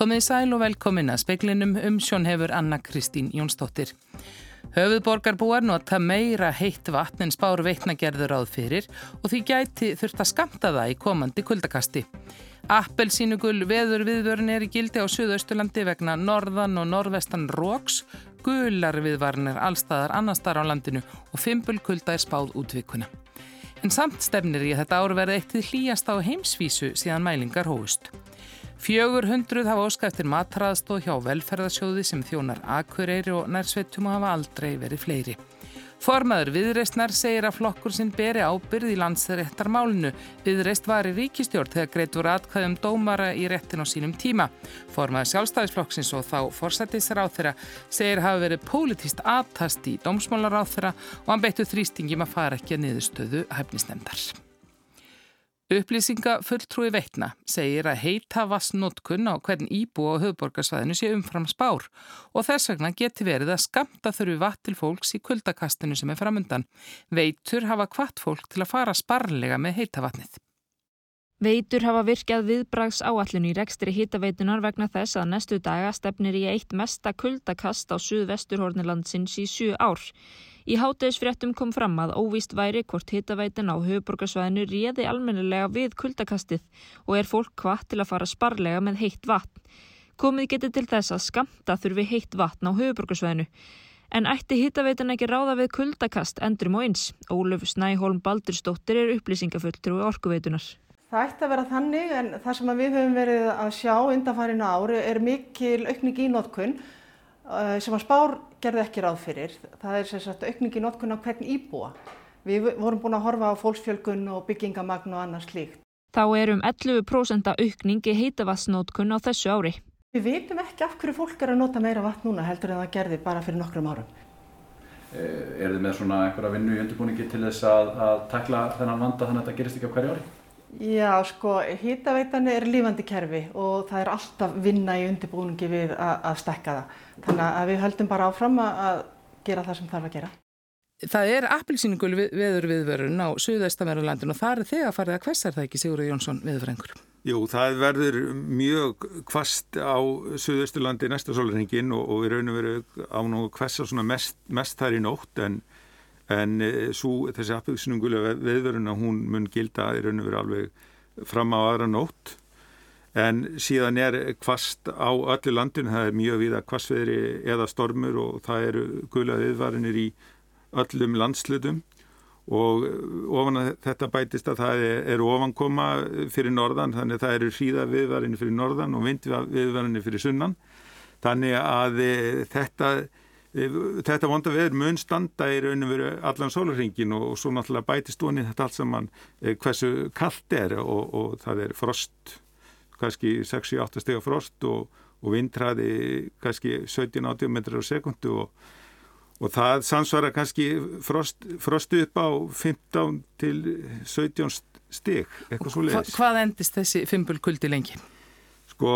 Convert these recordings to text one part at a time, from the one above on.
Komið sæl og velkomin að speiklinum um sjónhefur Anna Kristín Jónsdóttir. Höfuðborgarbúar nota meira heitt vatn en spár veitnagerður áð fyrir og því gæti þurft að skamta það í komandi kuldakasti. Appelsínugul veður viðvörn er í gildi á Suðausturlandi vegna norðan og norðvestan róks, gular viðvarnir allstaðar annar starf á landinu og fimpulkulda er spáð útvikuna. En samt stefnir að þetta ár verði eitt við hlýjast á heimsvísu síðan mælingar hóust. 400 hafa óskæftir matraðstóð hjá velferðarsjóði sem þjónar akureyri og nærsveitum og hafa aldrei verið fleiri. Formaður Viðreistnar segir að flokkur sinn beri ábyrð í landsréttarmálinu. Viðreist var í ríkistjórn þegar greitt voru atkvæðum dómara í réttin á sínum tíma. Formaður sjálfstæðisflokksins og þá forsættisar á þeirra segir hafa verið pólitíst aftast í dómsmálar á þeirra og hann beittu þrýstingjum að fara ekki að niðurstöðu hæfnisnefndar. Upplýsinga fulltrúi veitna segir að heita vassnótkun á hvern íbú á höfborgarsvæðinu sé umfram spár og þess vegna geti verið að skamta þurfi vatn til fólks í kuldakastinu sem er framundan. Veitur hafa hvart fólk til að fara sparlega með heita vatnið. Veitur hafa virkjað viðbrags áallinu í rekstri hitaveitunar vegna þess að næstu daga stefnir í eitt mesta kuldakast á suðvesturhornilandsins í sju ár. Í hátegisfréttum kom fram að óvíst væri hvort hitaveitin á höfuborgarsvæðinu réði almennilega við kuldakastið og er fólk hvað til að fara sparlega með heitt vatn. Komið getið til þess að skamta þurfi heitt vatn á höfuborgarsvæðinu. En ætti hitaveitin ekki ráða við kuldakast endrum og eins. Óluf Snæholm Baldurstóttir er upplýsingafulltur og orkuveitunar. Það ætti að vera þannig en það sem við höfum verið að sjá undanfærin ári er mikil aukning í nótkunn eh, sem að spár gerði ekki ráð fyrir. Það er sérstaklega aukningi notkun á hvern íbúa. Við vorum búin að horfa á fólksfjölgun og byggingamagn og annars slíkt. Þá er um 11% aukningi heitavassnótkun á þessu ári. Við veitum ekki af hverju fólk er að nota meira vatn núna heldur en það gerði bara fyrir nokkrum árum. Eh, er þið með svona einhverja vinnu í undirbúningi til þess að, að takla þennan vanda þannig að þetta gerist ekki á hverju ári? Já, sko, hýtaveitanni er lífandi kerfi og það er alltaf vinna í undirbúningi við að, að stekka það. Þannig að við höldum bara áfram að gera það sem þarf að gera. Það er appilsýningul veður viðvörun á Suðaustamerunlandin og það er þegar farið að hvessar það ekki Sigurður Jónsson viðfrengur? Jú, það verður mjög hvast á Suðausturlandi næsta sólurhengin og, og við raunum verið á nú hvessa mest, mest þær í nótt en en eh, svo, þessi appvíksinungulega veðveruna hún mun gilda í raun og veru alveg fram á aðra nótt. En síðan er kvast á öllu landinu, það er mjög viða kvastveðri eða stormur og það eru guðlega viðvarinir í öllum landslutum og ofan að þetta bætist að það eru ofankoma fyrir norðan þannig að það eru hríða viðvarinir fyrir norðan og vind viðvarinir fyrir sunnan. Þannig að eh, þetta þetta vonda veður mun standa í raun og veru allan sólurringin og, og svo náttúrulega bætist vonið þetta allt saman eh, hversu kallt er og, og það er frost kannski 6-8 steg frost og, og vindræði kannski 17-80 metrar á sekundu og það samsvara kannski frost, frostu upp á 15 til 17 steg eitthvað svo leiðis. Hva, hvað endist þessi fimpulkuldi lengi? Sko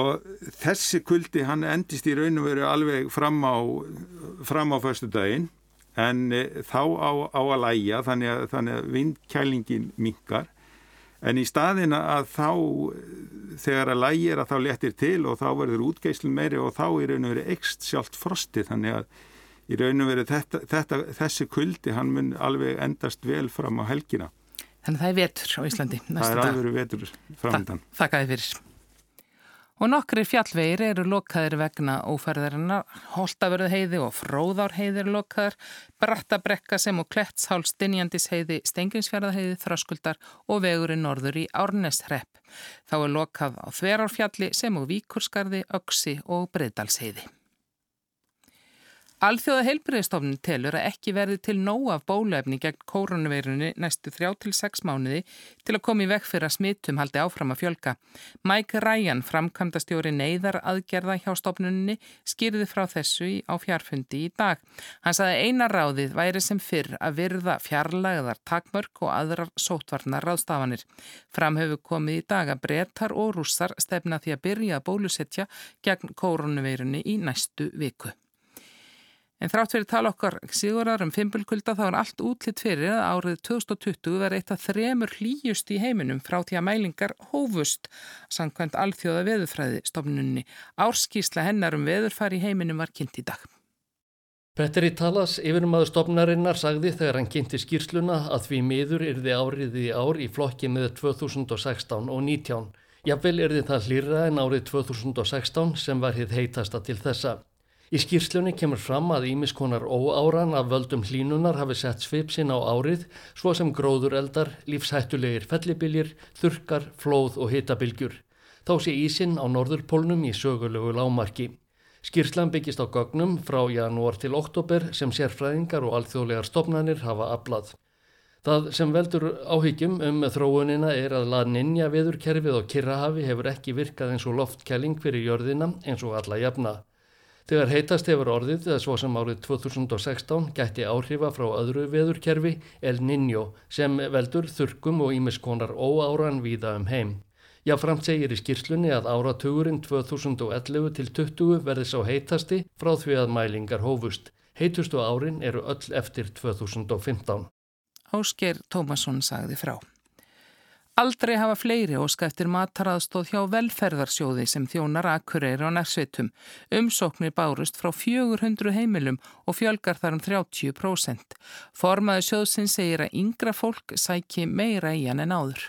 þessi kuldi hann endist í raun og veru alveg fram á, fram á förstu daginn en e, þá á, á að læja þannig að, þannig að vindkælingin minkar en í staðin að þá þegar að lægir að þá letir til og þá verður útgeislun meiri og þá í raun og veru ekst sjálft frosti þannig að í raun og veru þetta, þetta, þessi kuldi hann mun alveg endast vel fram á helgina. Þannig að það er vetur á Íslandi. Það er alveg vetur framöndan. Þa, Þakka þið fyrir. Og nokkri fjallvegir eru lokaðir vegna óferðarinnar, Holtavörðu heiði og Fróðár heiði eru lokaðir, Brattabrekka sem og Klettsháls, Dinjandis heiði, Stenginsfjörða heiði, Þröskuldar og vegurinn norður í Árneshrepp. Þá er lokað á Þverárfjalli sem og Víkurskarði, Öksi og Breydals heiði. Alþjóða heilbriðstofnun telur að ekki verði til nóg af bólefni gegn koronaveirunni næstu þrjá til sex mánuði til að koma í vekk fyrir að smittum haldi áfram að fjölka. Mike Ryan, framkvæmdastjóri neyðar aðgerða hjá stofnunni, skýrði frá þessu á fjarfundi í dag. Hann saði eina ráðið væri sem fyrr að virða fjarlæðar takmörk og aðrar sótvarnar ráðstafanir. Fram hefur komið í dag að brettar og rússar stefna því að byrja að bólusetja gegn koronaveirunni í næstu viku. En þrátt fyrir tala okkar sigurðar um fimpulkulda þá er allt útlitt fyrir að árið 2020 verði eitt af þremur hlýjust í heiminum frá því að mælingar hófust samkvæmt alþjóða veðurfræði stofnunni. Árskísla hennar um veðurfari í heiminum var kynnt í dag. Petteri Talas, yfirmaður stopnarinnar, sagði þegar hann kynnti skýrsluna að því miður yrði árið í ár í flokki með 2016 og 19. Jafnvel yrði það hlýra en árið 2016 sem var hitt heitasta til þessa. Í skýrslunni kemur fram að ímiskonar óáran af völdum hlínunar hafi sett svipsin á árið svo sem gróðureldar, lífshættulegir fellibiljir, þurkar, flóð og hitabilgjur. Þá sé ísin á norðurpólnum í sögulegu lámarki. Skýrslan byggist á gögnum frá janúar til oktober sem sérfræðingar og alþjóðlegar stopnarnir hafa aflað. Það sem veldur áhyggjum um þróunina er að laninja viðurkerfið og kirrahafi hefur ekki virkað eins og loftkæling fyrir jörðina eins og alla jafna. Þegar heitast hefur orðið eða svo sem árið 2016 gætti áhrifa frá öðru veðurkerfi El Niño sem veldur þurkum og ímiskonar óáran víða um heim. Já, framt segir í skýrslunni að áratugurinn 2011 til 20 verði sá heitasti frá því að mælingar hófust. Heitustu árin eru öll eftir 2015. Ásker Tómasson sagði frá. Aldrei hafa fleiri óska eftir mataraðstóð hjá velferðarsjóði sem þjónar akkureyri á nærsveitum. Umsóknir bárust frá 400 heimilum og fjölgar þar um 30%. Formaði sjóðsinn segir að yngra fólk sæki meira í hann en áður.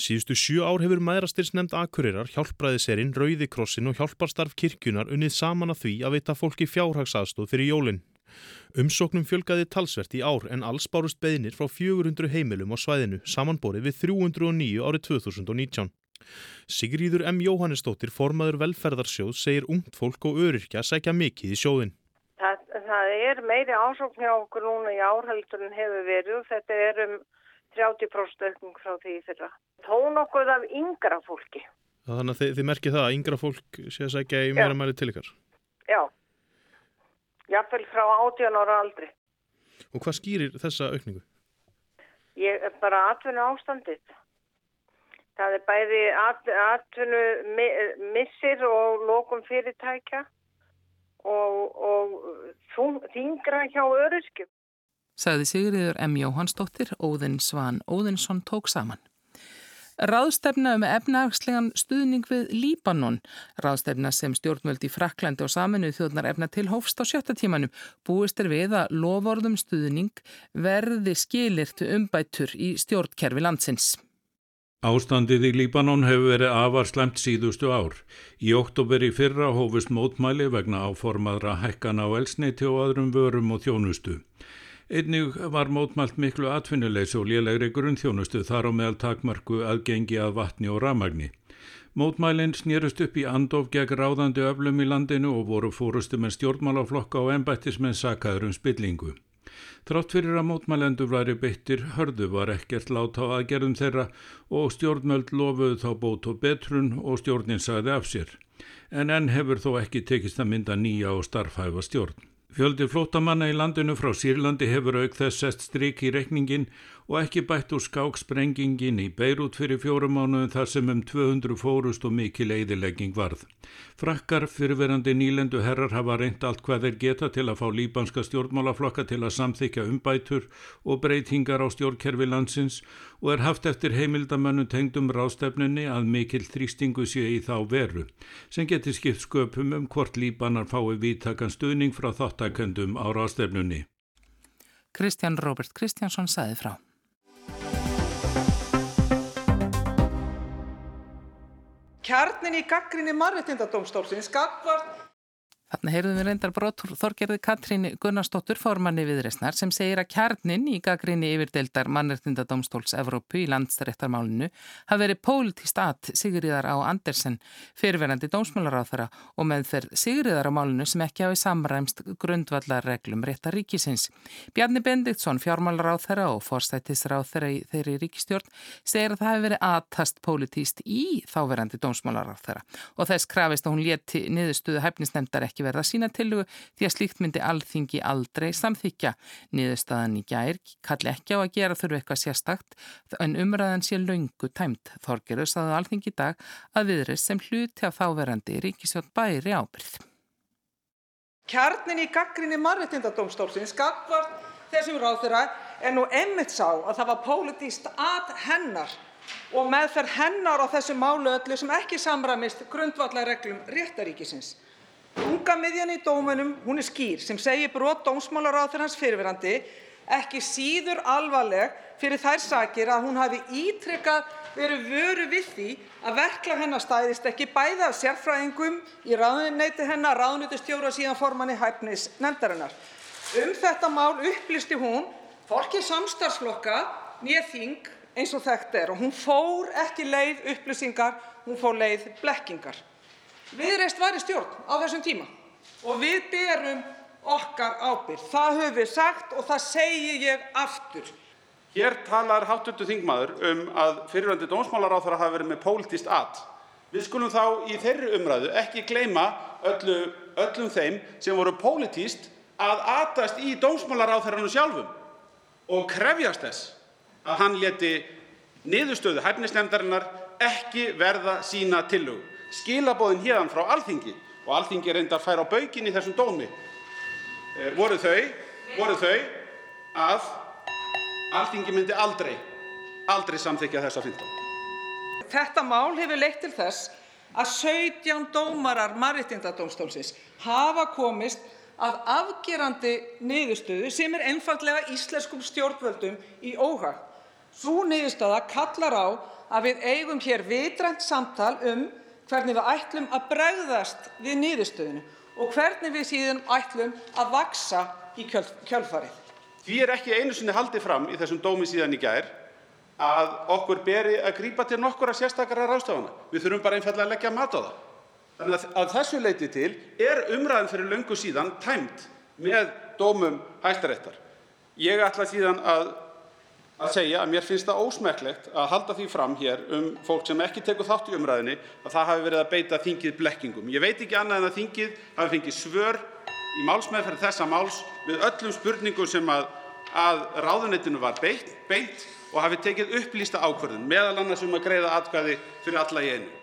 Síðustu sjú ár hefur maðurastyrst nefnd akureyrar, hjálpræðiserinn, Rauðikrossin og hjálparstarf kirkjunar unnið saman að því að vita fólki fjárhagsaðstóð fyrir jólinn. Umsóknum fjölgaði talsvert í ár en alls bárust beðinir frá 400 heimilum á svæðinu samanborið við 309 árið 2019. Sigríður M. Jóhannesdóttir, formaður velferðarsjóð, segir ungt fólk og öryrkja segja mikið í sjóðin. Það, það er meiri ásókn hjá okkur núna í árhaldurinn hefur verið og þetta er um 30% aukning frá því þeirra. Tón okkur af yngra fólki. Þannig að þið, þið merkið það að yngra fólk sé að segja í meira mæli til ykkar? Já jafnvel frá 18 ára aldri. Og hvað skýrir þessa aukningu? Ég er bara atvinnu ástandið. Það er bæði at, atvinnu missir og lókum fyrirtækja og, og þingra hjá öryrskjum. Saði Sigriður M. Jóhannsdóttir, Óðinn Svan Óðinsson tók saman. Ráðstefna um efnagslegan stuðning við Líbanon. Ráðstefna sem stjórnvöldi Fraklandi og saminuð þjóðnar efna til hófst á sjötta tímanum. Búist er við að lovorðum stuðning verði skilirtu umbætur í stjórnkerfi landsins. Ástandið í Líbanon hefur verið afar slemt síðustu ár. Í oktober í fyrra hófust mótmæli vegna áformaðra hækkan á elsneiti og öðrum vörum og þjónustu. Einnig var mótmælt miklu atvinnuleysi og lélegri grunnþjónustu þar á meðal takmarku aðgengi að vatni og ramagni. Mótmælinn snýrust upp í andof gegn ráðandi öflum í landinu og voru fórustu með stjórnmálaflokka og ennbættismenn sakaður um spillingu. Trátt fyrir að mótmælendur væri beittir hörðu var ekkert láta á aðgerðum þeirra og stjórnmöld lofuðu þá bót og betrun og stjórnin sagði af sér. En enn hefur þó ekki tekist að mynda nýja og starfhæfa stjórn. Fjöldi flótamanna í landinu frá Sýrlandi hefur auk þess sest stryk í rekningin og ekki bætt úr skáksprengingin í Beirut fyrir fjórum mánuðum þar sem um 200 fórust og mikil eidilegging varð. Frakkar fyrirverandi nýlendu herrar hafa reynt allt hvað þeir geta til að fá líbanska stjórnmálaflokka til að samþykja umbætur og breytingar á stjórnkerfi landsins og er haft eftir heimildamennu tengdum rástefnunni að mikil þrýstingu sé í þá veru sem geti skipt sköpum um hvort líbanar fái vítakan stuðning frá þáttakendum á rástefnunni. Kristján Robert Kristjánsson saði frá. Kjarnin í gaggrinni mannrettindadómstólsins gagvart Þannig heyrðum við reyndar brotur Þorgerði Katrín Gunnarsdóttur formanni viðresnar sem segir að kjarnin í gaggrinni yfirdeildar mannreitindadómstóls Evrópu í landsrættarmálinu hafi verið pólitist að Sigriðar á Andersen fyrirverandi dómsmálaráþara og með þeirr Sigriðar á málinu sem ekki hafi samræmst grundvallarreglum réttar ríkisins. Bjarni Bendiktsson, fjármálaráþara og forstættisráþara í þeirri ríkistjórn segir að það hafi verið aðtast pólitist í þáverandi dómsmálaráþara og þess krafist að hún ekki verða sína tillugu því að slíkt myndi alþingi aldrei samþykja. Niðurstaðan í gær kalli ekki á að gera þurfu eitthvað sérstakt en umræðan sé laungu tæmt. Þorgerur saðu alþingi í dag að viðrið sem hluti af þáverandi ríkisjótt bæri ábyrð. Kjarnin í gaggrinni mannréttindadómstólsins gagvart þessum ráðherra er nú einmitt sá að það var pólitískt að hennar og meðferð hennar á þessu málu öllu sem ekki samramist grundvallarreglum réttaríkisins. Unga miðjan í dómunum, hún er skýr, sem segir brot dómsmálaráðherrans fyrirverandi ekki síður alvarleg fyrir þær sakir að hún hafi ítrykkað verið vöru við því að verklag hennar stæðist ekki bæði af sérfræðingum í ráðuneyti hennar, ráðuneytisstjóra síðan formanni hæfnis nefndarinnar. Um þetta mál upplýsti hún hvorki samstarfsflokka né þing eins og þekkt er og hún fór ekki leið upplýsingar, hún fór leið blekkingar. Viðreist var í stjórn á þessum tíma og við berum okkar ábyrgð. Það höfum við sagt og það segi ég aftur. Hér talar háttundu þingmaður um að fyrirvændi dómsmálaráþara hafi verið með pólitist at. Við skulum þá í þeirri umræðu ekki gleyma öllu, öllum þeim sem voru pólitist að atast í dómsmálaráþarannu sjálfum og krefjast þess að hann leti niðurstöðu hæfnisnefndarinnar ekki verða sína tillögu. Skilabóðin hérðan frá alþingi og alþingi reyndar fær á baukinn í þessum dómi e, voru, þau, voru þau að alþingi myndi aldrei, aldrei samþykja þessa 15. Þetta mál hefur leitt til þess að 17 dómarar Marittindadómstólsins hafa komist að afgerandi niðurstöðu sem er einfallega íslenskum stjórnvöldum í óhag. Svo niðurstöða kallar á að við eigum hér vitrænt samtal um hvernig við ætlum að bregðast við niðurstöðinu og hvernig við síðan ætlum að vaksa í kjölfarið. Því er ekki einu sinni haldið fram í þessum dómi síðan í gær að okkur beri að grípa til nokkura sérstakara ráðstafana. Við þurfum bara einfallega að leggja mat á það. Þannig að, að þessu leiti til er umræðan fyrir löngu síðan tæmt með dómum hæstaréttar. Ég ætla síðan að að segja að mér finnst það ósmekklegt að halda því fram hér um fólk sem ekki tekur þátt í umræðinni að það hafi verið að beita þingið blekkingum. Ég veit ekki annað en að þingið hafi fengið svör í málsmeðferð þessa máls við öllum spurningum sem að, að ráðunettinu var beitt, beint og hafi tekið upplýsta ákvörðun meðal annars um að greiða atkvæði fyrir alla í einu.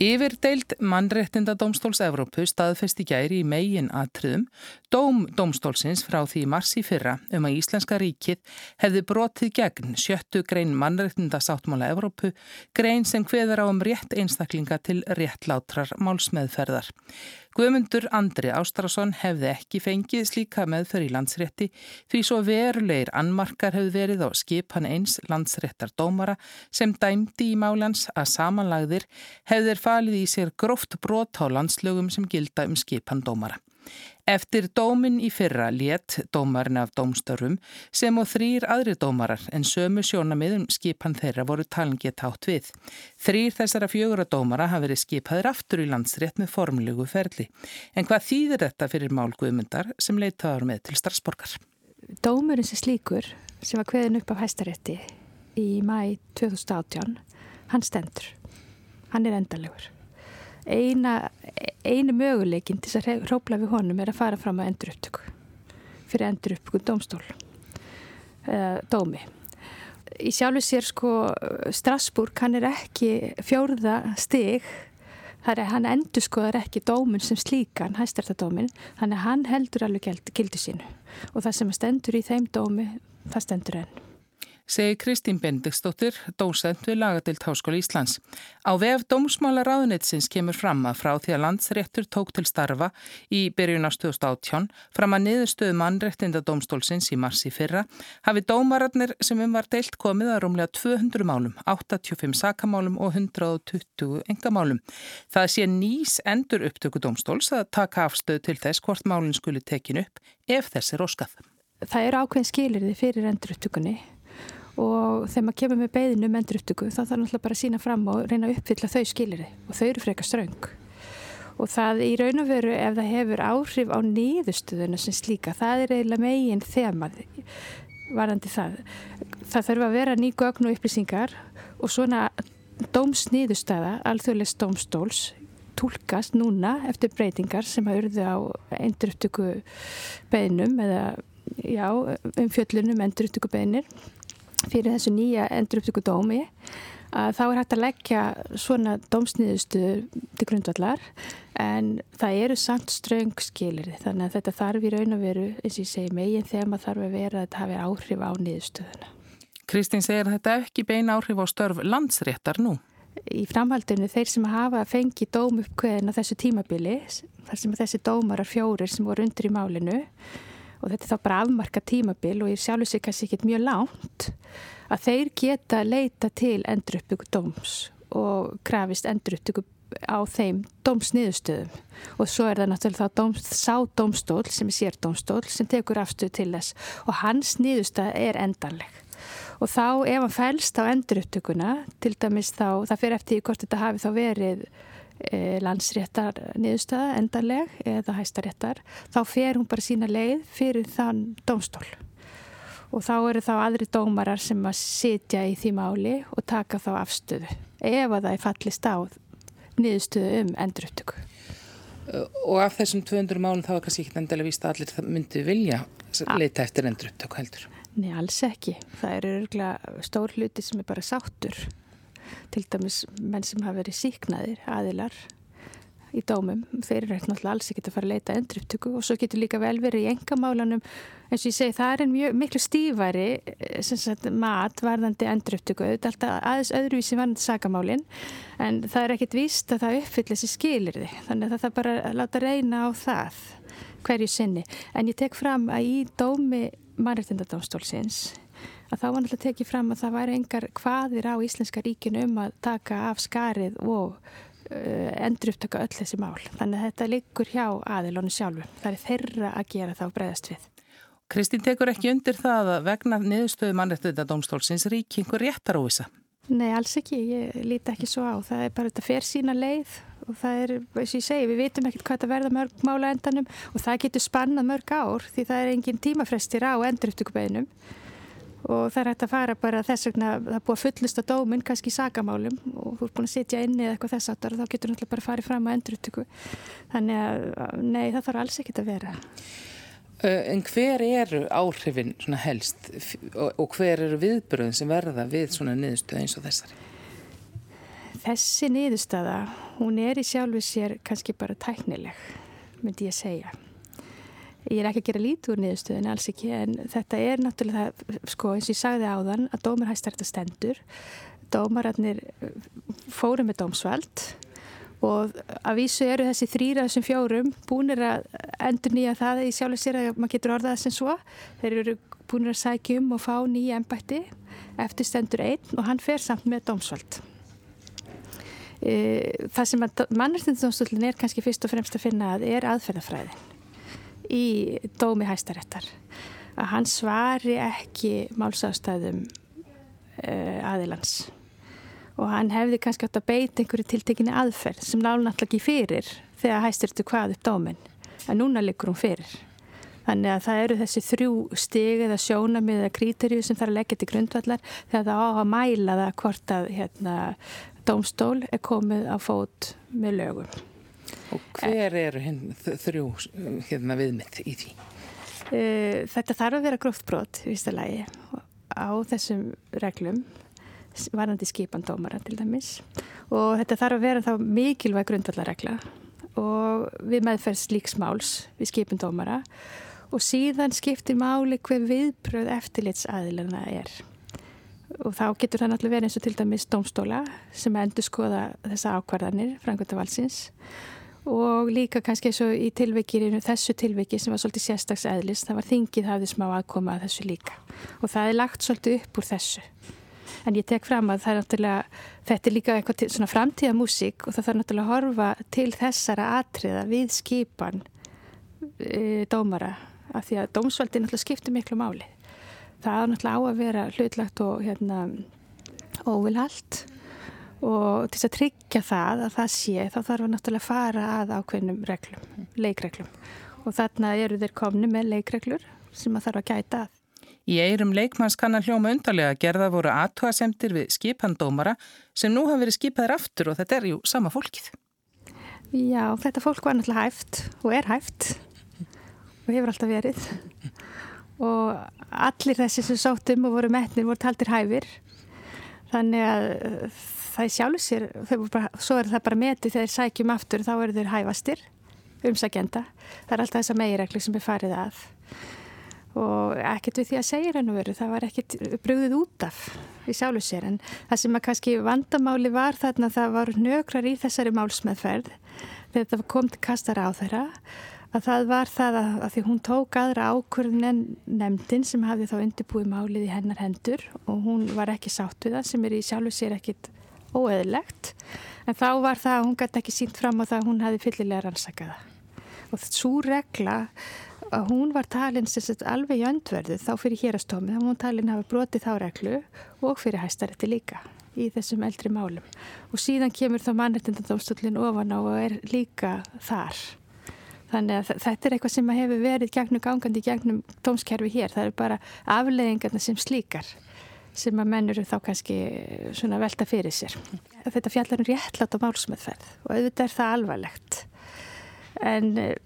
Yfirdeild mannréttindadómstóls Evrópu staðfesti gæri í megin atriðum dóm dómstólsins frá því marsi fyrra um að Íslenska ríkið hefði brotið gegn sjöttu grein mannréttindasáttmála Evrópu, grein sem hveður á um rétt einstaklinga til réttlátrar málsmeðferðar. Guðmundur Andri Ástrásson hefði ekki fengið slíka meðferð í landsrétti því svo verulegir annmarkar hefði verið á skipan eins landsréttar dómara sem dæmdi í málans að samanlagðir hefðir falið í sér gróft brot á landslögum sem gilda um skipan dómara. Eftir dómin í fyrra létt dómarinn af dómstörfum sem og þrýr aðri dómarar en sömu sjónamiðum skipan þeirra voru talingið tátt við. Þrýr þessara fjögura dómara hafi verið skipaðir aftur í landsrétt með formlugu ferli. En hvað þýðir þetta fyrir málguðmyndar sem leitaður með til Strasborgar? Dómurinn sem slíkur sem var kveðin upp af hæstarétti í mæ 2018, hann stendur. Hann er endalegur eina, einu möguleikin til að hrópla við honum er að fara fram að endur upptöku fyrir endur upptöku domstól uh, dómi. Í sjálfu sér sko Strasburg hann er ekki fjórða stig. Þar er hann endur skoðar ekki dómun sem slíkan hæstartadómin þannig að hann heldur alveg gildu sínu. Og það sem stendur í þeim dómi það stendur enn segi Kristín Bendiktsdóttir, dósend við Lagadilt Háskóli Íslands. Á vef Dómsmála ráðunitsins kemur fram að frá því að landsréttur tók til starfa í byrjun á 2018 fram að niðurstöðu mannréttinda dómstólsins í marsi fyrra hafi dómararnir sem um var deilt komið að rúmlega 200 málum, 85 sakamálum og 120 engamálum. Það sé nýs endur upptöku dómstóls að taka afstöðu til þess hvort málinn skuli tekin upp ef þess er óskað. Það eru ákveðin skilirði fyrir endur upptökunni og þegar maður kemur með beðinu um endurupptöku þá þarf náttúrulega bara að sína fram og reyna að uppfylla þau skiliri og þau eru frekar ströng. Og það í raun og veru ef það hefur áhrif á nýðustuðuna sem slíka, það er eiginlega megin þemað varandi það. Það þurfa að vera ný gögn og upplýsingar og svona dómsnýðustæða, alþjóðlegs dómstóls tólkast núna eftir breytingar sem hafa urðu á endurupptöku beðnum eða já, um fjöllunum endurupptöku beðnir fyrir þessu nýja enduruptöku dómi að þá er hægt að leggja svona dómsniðustu til grundvallar en það eru samt ströng skilir þannig að þetta þarf í raun og veru eins og ég segi megin þegar maður þarf að vera að þetta hafi áhrif á niðurstöðuna. Kristín segir þetta ekki beina áhrif á störf landsréttar nú. Í framhaldinu þeir sem hafa fengið dómuppkveðin á þessu tímabili þar sem þessi dómarar fjórir sem voru undir í málinu og þetta er þá bara afmarka tímabil og ég sjálf sér kannski ekki mjög lánt að þeir geta leita til enduruppbyggu dóms og krafist enduruppbyggu á þeim dómsniðustöðum og svo er það náttúrulega þá dóms, sá dómstól sem er sér dómstól sem tekur afstöð til þess og hans niðustöð er endanleg. Og þá ef hann fælst á endurupptökuna til dæmis þá, það fyrir eftir hvort þetta hafi þá verið landsréttar niðurstöða endanleg eða hæstaréttar, þá fer hún bara sína leið fyrir þann dómstól og þá eru þá aðri dómarar sem að sitja í því máli og taka þá afstöðu ef að það er fallist á niðurstöðu um endurupptöku. Og af þessum 200 málum þá er kannski ekki endilega víst að allir myndi vilja leita eftir endurupptöku heldur. Nei, alls ekki. Það eru örgulega stór hluti sem er bara sáttur. Til dæmis menn sem hafa verið síknaðir, aðilar í dómum. Þeir eru náttúrulega alls ekki að fara að leita endruptöku og svo getur líka vel verið í engamálanum. eins og ég segi það er en mjög miklu stífæri eh, mat varðandi endruptöku. Er alltaf aðeins öðruvísi varðandi sagamálinn en það er ekkit víst að það uppfyll þessi skilir þið. Þannig að það bara láta reyna á það hverju sinni. En ég tek fram að í dómi mannreitindadómstólsins að þá var náttúrulega tekið fram að það væri engar hvaðir á Íslenska ríkinu um að taka af skarið og uh, endur upptöka öll þessi mál. Þannig að þetta liggur hjá aðilónu sjálfu. Það er þeirra að gera þá breyðast við. Kristín tekur ekki undir það að vegna niðurstöðu mannreitindadómstólsins rík einhver réttar á þessa? Nei, alls ekki. Ég líti ekki svo á. Það er bara þetta fer sína leið og það er, eins og ég segi, við vitum ekkert hvað þetta verða mörg mála endanum og það getur spannað mörg ár því það er engin tímafrestir á enduruptökubeginum og það er hægt að fara bara þess vegna, það er búið að fullista dóminn kannski í sagamálum og þú er búin að sitja inni eða eitthvað þess aftar og þá getur náttúrulega bara farið fram á enduruptöku þannig að nei, það þarf alls ekkert að vera En hver eru áhrifin helst og hver eru viðbröðin sem verða við svona niðurstöð eins og þessari? Þessi niðurstaða, hún er í sjálfu sér kannski bara tæknileg, myndi ég segja. Ég er ekki að gera lítið úr niðurstöðinu, alls ekki, en þetta er náttúrulega, sko, eins og ég sagði áðan, að dómar hægt þetta stendur. Dómararnir eh, fóru með dómsvald og að vísu eru þessi þrýra þessum fjórum búinir að endur nýja það í sjálfu sér að maður getur orðað sem svo. Þeir eru búinir að sækjum og fá nýja ennbætti eftir stendur einn og hann fer samt með dómsvald. E, það sem mannarstundastóllin er kannski fyrst og fremst að finna að er aðferðafræðin í dómi hæstaréttar að hann svari ekki málsástæðum uh, aðilans og hann hefði kannski átt að beita einhverju tiltekinni aðferð sem náttúrulega ekki fyrir þegar hæstirtu hvað upp dómin en núna likur hún fyrir þannig að það eru þessi þrjú stig eða sjónamið eða kríterju sem þarf að leggja til grundvallar þegar það á að mæla það hvort að hérna, dómstól er komið á fót með lögum. Og hver eru þrjú hérna, viðmynd í því? Eh, þetta þarf að vera gróft brot í vista lagi. Á þessum reglum varandi skipan dómara til dæmis. Og þetta þarf að vera þá mikilvæg grundvallarregla og við meðferð slíksmáls við skipin dómara. Og síðan skiptir máli hver viðbröð eftirlitsaðilina er. Og þá getur það náttúrulega verið eins og til dæmis domstóla sem endur skoða þessa ákvarðanir frangvölda valsins og líka kannski eins og í tilveikirinu þessu tilveiki sem var svolítið sérstags eðlis það var þingið hafið smá aðkoma að þessu líka. Og það er lagt svolítið upp úr þessu. En ég tek fram að það er náttúrulega þetta er líka eitthvað svona framtíða músík og það þarf náttúrulega að horfa til þessara atriða við skipan e, dómara. Af því að dómsvaldin náttúrulega skiptir miklu máli. Það er náttúrulega á að vera hlutlagt og hérna óvilhalt og til að tryggja það að það sé þá þarf að náttúrulega fara að ákveðnum reglum, leikreglum og þarna eru þeir komni með leikreglur sem að þarf að gæta að. Í eirum leikmannskannar hljóma undarlega gerða voru aðtúasemtir við skipandómara sem nú hafa verið skipaðir aftur og þetta er jú sama fólkið. Já, þetta fólk var náttúrulega hæft og er hæft og hefur alltaf verið og allir þessi sem sóttum og voru metnir voru taldir hæfir Þannig að það sjálfur sér, bara, svo er það bara metið þegar sækjum aftur þá eru þeir hæfastir umsækjenda. Það er alltaf þessa megiregli sem er farið að og ekkert við því að segja hennu veru, það var ekkert brugðið út af í sjálfur sér en það sem að kannski vandamáli var þarna það var nökrar í þessari málsmeðferð þegar þetta kom til kastar á þeirra að það var það að, að því hún tók aðra ákvörðun en nefndin sem hafði þá undirbúið málið í hennar hendur og hún var ekki sátt við það sem er í sjálfu sér ekkit óeðlegt en þá var það að hún gæti ekki sínt fram á það að hún hafi fyllilega rannsakaða og svo regla að hún var talin sagt, alveg í öndverðu þá fyrir hérastómi þá hún talin hafa brotið þá reglu og fyrir hæstarætti líka í þessum eldri málum. Og síðan kemur þá mannrettindadómstöldin ofan á og er líka þar. Þannig að þetta er eitthvað sem hefur verið gegnum gangandi gegnum dómskerfi hér. Það eru bara afleðingarna sem slíkar sem að menn eru þá kannski svona velta fyrir sér þetta fjallar um réttlátt á málsmeðferð og auðvitað er það alvarlegt en eh,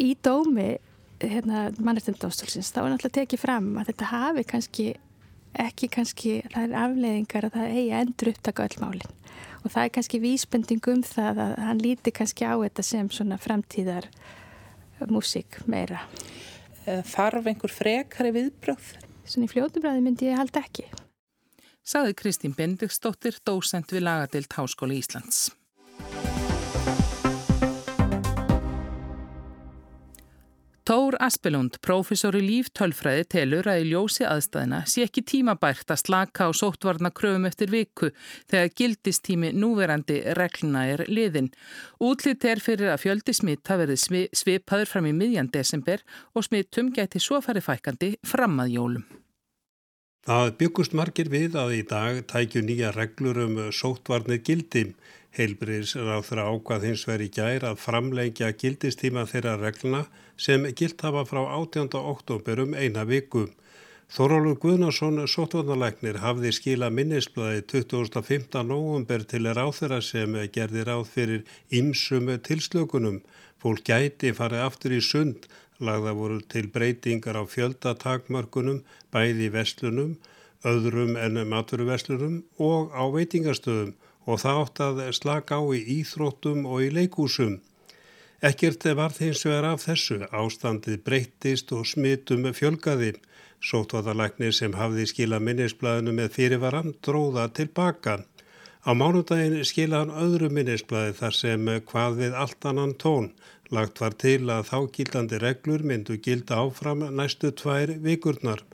í dómi hérna, mannreitindómstólsins þá er náttúrulega tekið fram að þetta hafi kannski ekki kannski, það er afleiðingar að það eigi endur upptaka öll málinn og það er kannski vísbending um það að hann líti kannski á þetta sem svona framtíðar músík meira. Eh, þarf einhver frekari viðbröð? Svona í fljóðubræði myndi ég halda ekki. Saði Kristín Bendiksdóttir, dósent við Lagadild Háskóli Íslands. Tór Aspelund, prófessor í líftölfræði, telur að í ljósi aðstæðina sé ekki tímabært að slaka á sóttvarna kröfum eftir viku þegar gildistími núverandi regluna er liðin. Útlitt er fyrir að fjöldi smitt hafi verið svipaður fram í miðjan desember og smittum gæti svo farið fækandi fram að jólum. Það byggust margir við að í dag tækju nýja reglur um sóttvarnir gildim. Heilbriðs ráð þeirra ákvað hins veri gær að framleikja gildistíma þeirra regluna sem gilt hafa frá 18. oktober um eina viku. Þorálur Guðnarsson sóttvarnalæknir hafði skila minnisblæði 25. november til ráð þeirra sem gerði ráð fyrir ymsum tilslökunum. Fólk gæti farið aftur í sund, lagða voru til breytingar á fjöldatakmörkunum, bæði vestlunum, öðrum en maturverslunum og á veitingastöðum og það átt að slaka á í íþróttum og í leikúsum. Ekkert var þeins vegar af þessu, ástandið breyttist og smitum fjölgaði. Sótvaðalæknir sem hafði skila minnisblæðinu með fyrirvaran dróða tilbaka. Á mánudagin skila hann öðru minnisblæði þar sem hvað við allt annan tón. Lagt var til að þá gildandi reglur myndu gilda áfram næstu tvær vikurnar.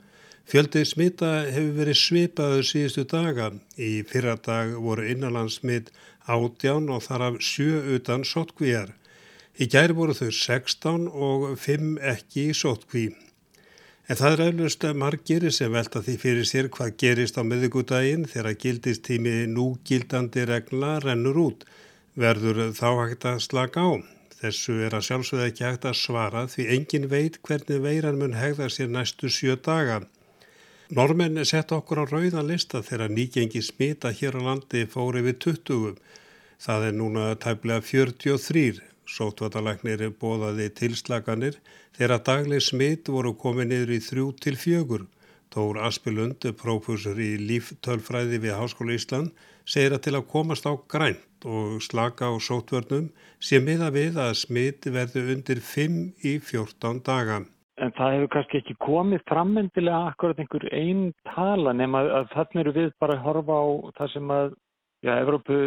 Fjöldi smita hefur verið svipaður síðustu daga. Í fyrra dag voru innanlandsmit átján og þar af sjö utan sótkvíjar. Í gær voru þau 16 og 5 ekki í sótkví. En það er auðvist margir sem velta því fyrir sér hvað gerist á miðugudaginn þegar gildist tími núgildandi regla rennur út. Verður þá hægt að slaka á. Þessu er að sjálfsögða ekki hægt að svara því engin veit hvernig veiran mun hegða sér næstu sjö daga. Normenn sett okkur á rauðan lista þegar nýgengi smita hér á landi fóri við 20. Það er núna tæplega 43. Sótvatalagnir er bóðaði tilslaganir þegar dagleg smit voru komið niður í 3-4. Tór Aspilund, prófessor í líftölfræði við Háskóla Ísland, segir að til að komast á grænt og slaka á sótvörnum sé miða við að smit verði undir 5 í 14 daga en það hefur kannski ekki komið frammendilega akkurat einhver einn tala nema að þannig eru við bara að horfa á það sem að, já, Evrópu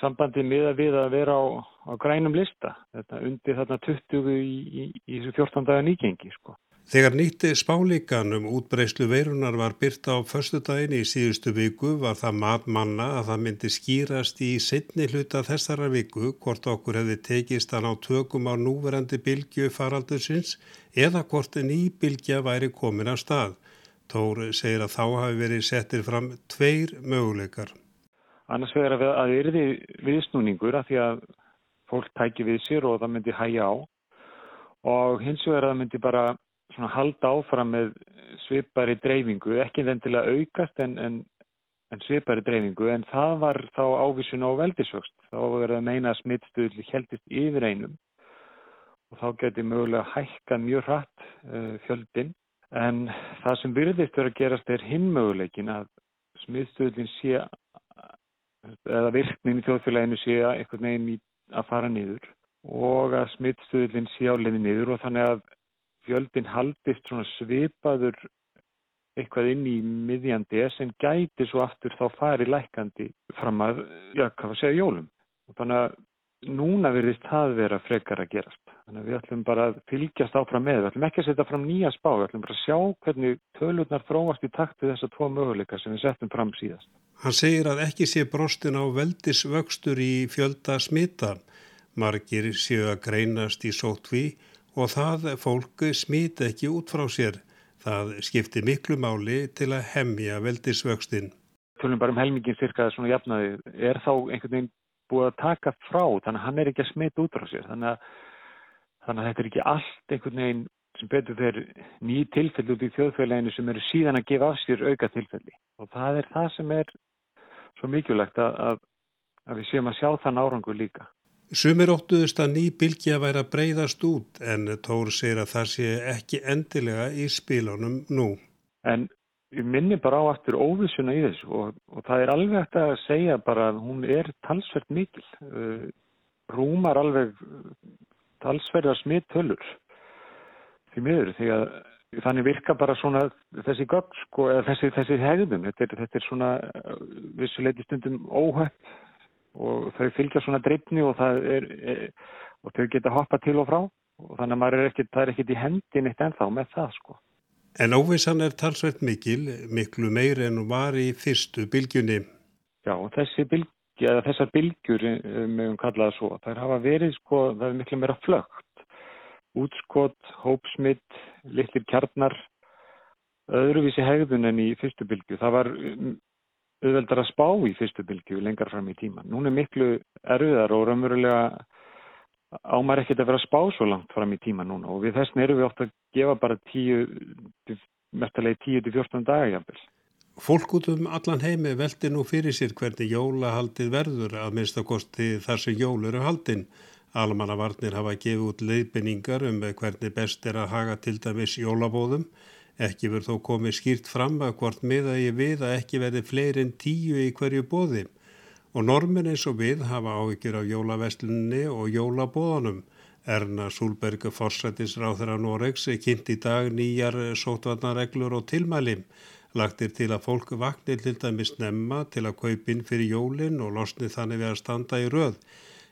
sambandi miða við að vera á, á grænum lista, þetta undir þarna 20 í, í, í, í 14 daga nýgengi, sko. Þegar nýtti spálíkan um útbreyslu veirunar var byrta á förstu daginn í síðustu viku var það mat manna að það myndi skýrast í setni hluta þessara viku hvort okkur hefði tekist að ná tökum á núverandi bylgju faraldusins eða hvort ný bylgja væri komin af stað. Tór segir að þá hafi verið settir fram tveir möguleikar. Annars vegar að það erði viðsnúningur að því að fólk tæki við sér og það myndi hæja á og hins vegar að það myndi bara svona halda áfram með svipari dreifingu, ekki þendilega aukast en, en, en svipari dreifingu en það var þá ávísun á veldisvöxt. Þá verður að meina að smittstuðli heldist yfir einum og þá getur mögulega hækka mjög hratt uh, fjöldin en það sem byrðist verið að gerast er hinmöguleikin að smiðstöðlinn sé eða virknin í þjóðfélaginu sé einhvern veginn í, að fara niður og að smittstöðlinn sé á leini niður og þannig að fjöldin haldist svona svipaður eitthvað inn í miðjandi sem gæti svo aftur þá fari lækandi fram að, já, hvað var að segja, jólum. Og þannig að núna verðist það vera frekar að gerast. Þannig að við ætlum bara að fylgjast áfram með. Við ætlum ekki að setja fram nýja spá. Við ætlum bara að sjá hvernig tölurnar þróast í takt við þessa tvo möguleika sem við settum fram síðast. Hann segir að ekki sé brostin á veldisvöxtur í fjölda smita. Margir séu að greinast í sótví og það fólk smita ekki út frá sér. Það skiptir miklu máli til að hemmja veldisvöxtin. Tölum bara um helmingin cirka svona jafnaði. Er þá einhvern veginn búið að taka frá þannig að hann er ekki að smita út frá sér. Þannig að, þannig að þetta er ekki allt einhvern veginn sem betur þeir ný tilfelli út í þjóðfélaginu sem eru síðan að gefa af sér auka tilfelli. Og það er það sem er svo mikilvægt að, að, við séum að sjá þann árangur líka. Sumir óttuðust að ný bylgi að væra breyðast út en Tór segir að það sé ekki endilega í spílunum nú. En ég minni bara á aftur óvissuna í þessu og, og það er alveg eftir að segja bara að hún er talsvert mikil. Uh, rúmar alveg talsverðar smitt hölur því miður því að þannig virka bara svona þessi gögg sko eða þessi, þessi hegðun. Þetta er, þetta er svona vissuleiti stundum óhætt og þau fylgja svona dreifni og, er, er, og þau geta hoppa til og frá og þannig að er ekkit, það er ekkert í hendin eitt ennþá með það sko. En óvissan er talsveit mikil, miklu meir en var í fyrstu bylgjunni. Já, þessi bylgi, eða þessar bylgjur, meðum kallaða svo, þær hafa verið sko, það er miklu meira flögt. Útskott, hópsmitt, litlir kjarnar, öðruvísi hegðun en í fyrstu bylgu. Það var auðveldar að spá í fyrstu bylgu lengar fram í tíma. Nún er miklu erfiðar og raunverulega ámar ekkert að vera að spá svo langt fram í tíma núna og við þessin eru við ofta að gefa bara 10, mestalegi 10-14 daga jafnvel. Fólk út um allan heimi veldi nú fyrir sér hvernig jólahaldið verður að minnst að kosti þar sem jól eru haldinn. Almannavarnir hafa gefið út leiðbynningar um hvernig best er að haga til dæmis jólabóðum Ekki verður þó komið skýrt fram að hvort miða ég við að ekki verði fleiri en tíu í hverju bóði og normin eins og við hafa áhyggjur af jólaveslunni og jólabóðanum. Erna Súlberg forsættisráður af Noregs kynnt í dag nýjar sótvarnareglur og tilmæli. Lagtir til að fólk vaknir til dæmis nefna til að kaupin fyrir jólin og losni þannig við að standa í röð.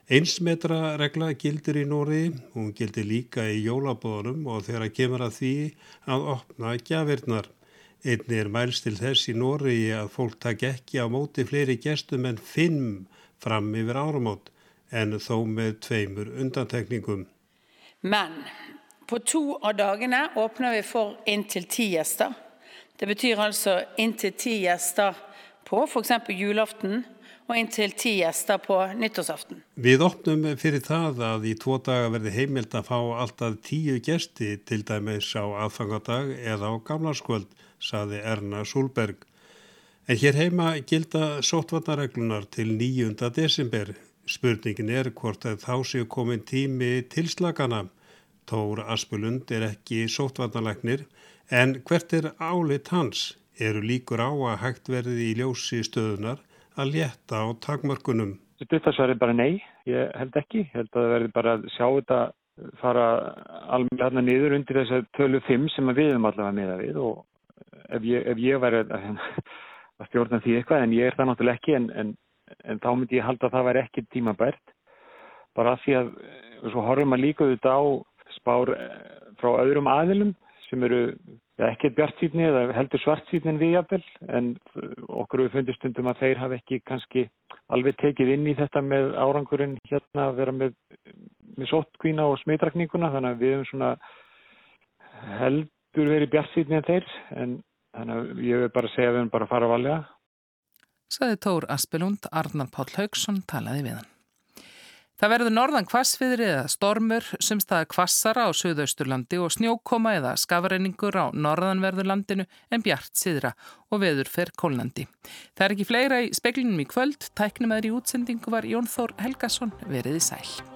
Einsmetra regla gildir í Nóri, hún gildir líka í jólabóðunum og þegar að kemur að því að opna gjafirnar. Einni er mælst til þess í Nóri að fólk takk ekki á móti fleiri gestum en fimm fram yfir áramót en þó með tveimur undantekningum. Men på to av dagene åpner vi for inntil ti gjester. Det betyr altså inntil ti gjester på f.eks. julaften og inntil ti gjester på nyttårsaften. Við opnum fyrir það að í tvo daga verði heimild að fá alltaf tíu gesti til dæmis á aðfangadag eða á gamlarskvöld, saði Erna Súlberg. En hér heima gilda sótvarnareglunar til 9. desember. Spurningin er hvort að þá séu komin tími tilslagana. Tór Aspulund er ekki sótvarnalagnir en hvert er álit hans? Eru líkur á að hægt verði í ljósi stöðunar að létta á takmörkunum? Stuttasværi bara nei, ég held ekki. Ég held að það verði bara að sjá þetta fara alveg hérna niður undir þess að tölu 5 sem við erum allavega meða við og ef ég, ef ég væri að, að stjórna því eitthvað en ég er það náttúrulega ekki en, en, en þá myndi ég halda að það væri ekki tímabært bara því að svo horfum að líka þetta á spár frá öðrum aðilum sem eru ekkert bjartsýtni eða heldur svartsýtnin við jafnvel en okkur við fundist stundum að þeir hafa ekki kannski alveg tekið inn í þetta með árangurinn hérna að vera með, með sóttkvína og smitrakninguna þannig að við hefum svona heldur verið bjartsýtni en þeir en þannig að ég vil bara segja að við hefum bara að fara að valja. Saði Tór Aspelund, Arnar Páll Haugsson talaði við hann. Það verður norðan kvassviðri eða stormur sem staða kvassara á Suðausturlandi og snjókoma eða skafreiningur á norðanverðurlandinu en bjart siðra og veður fer kólnandi. Það er ekki fleira í speklinum í kvöld, tæknum aðri útsendingu var Jón Þór Helgason veriði sæl.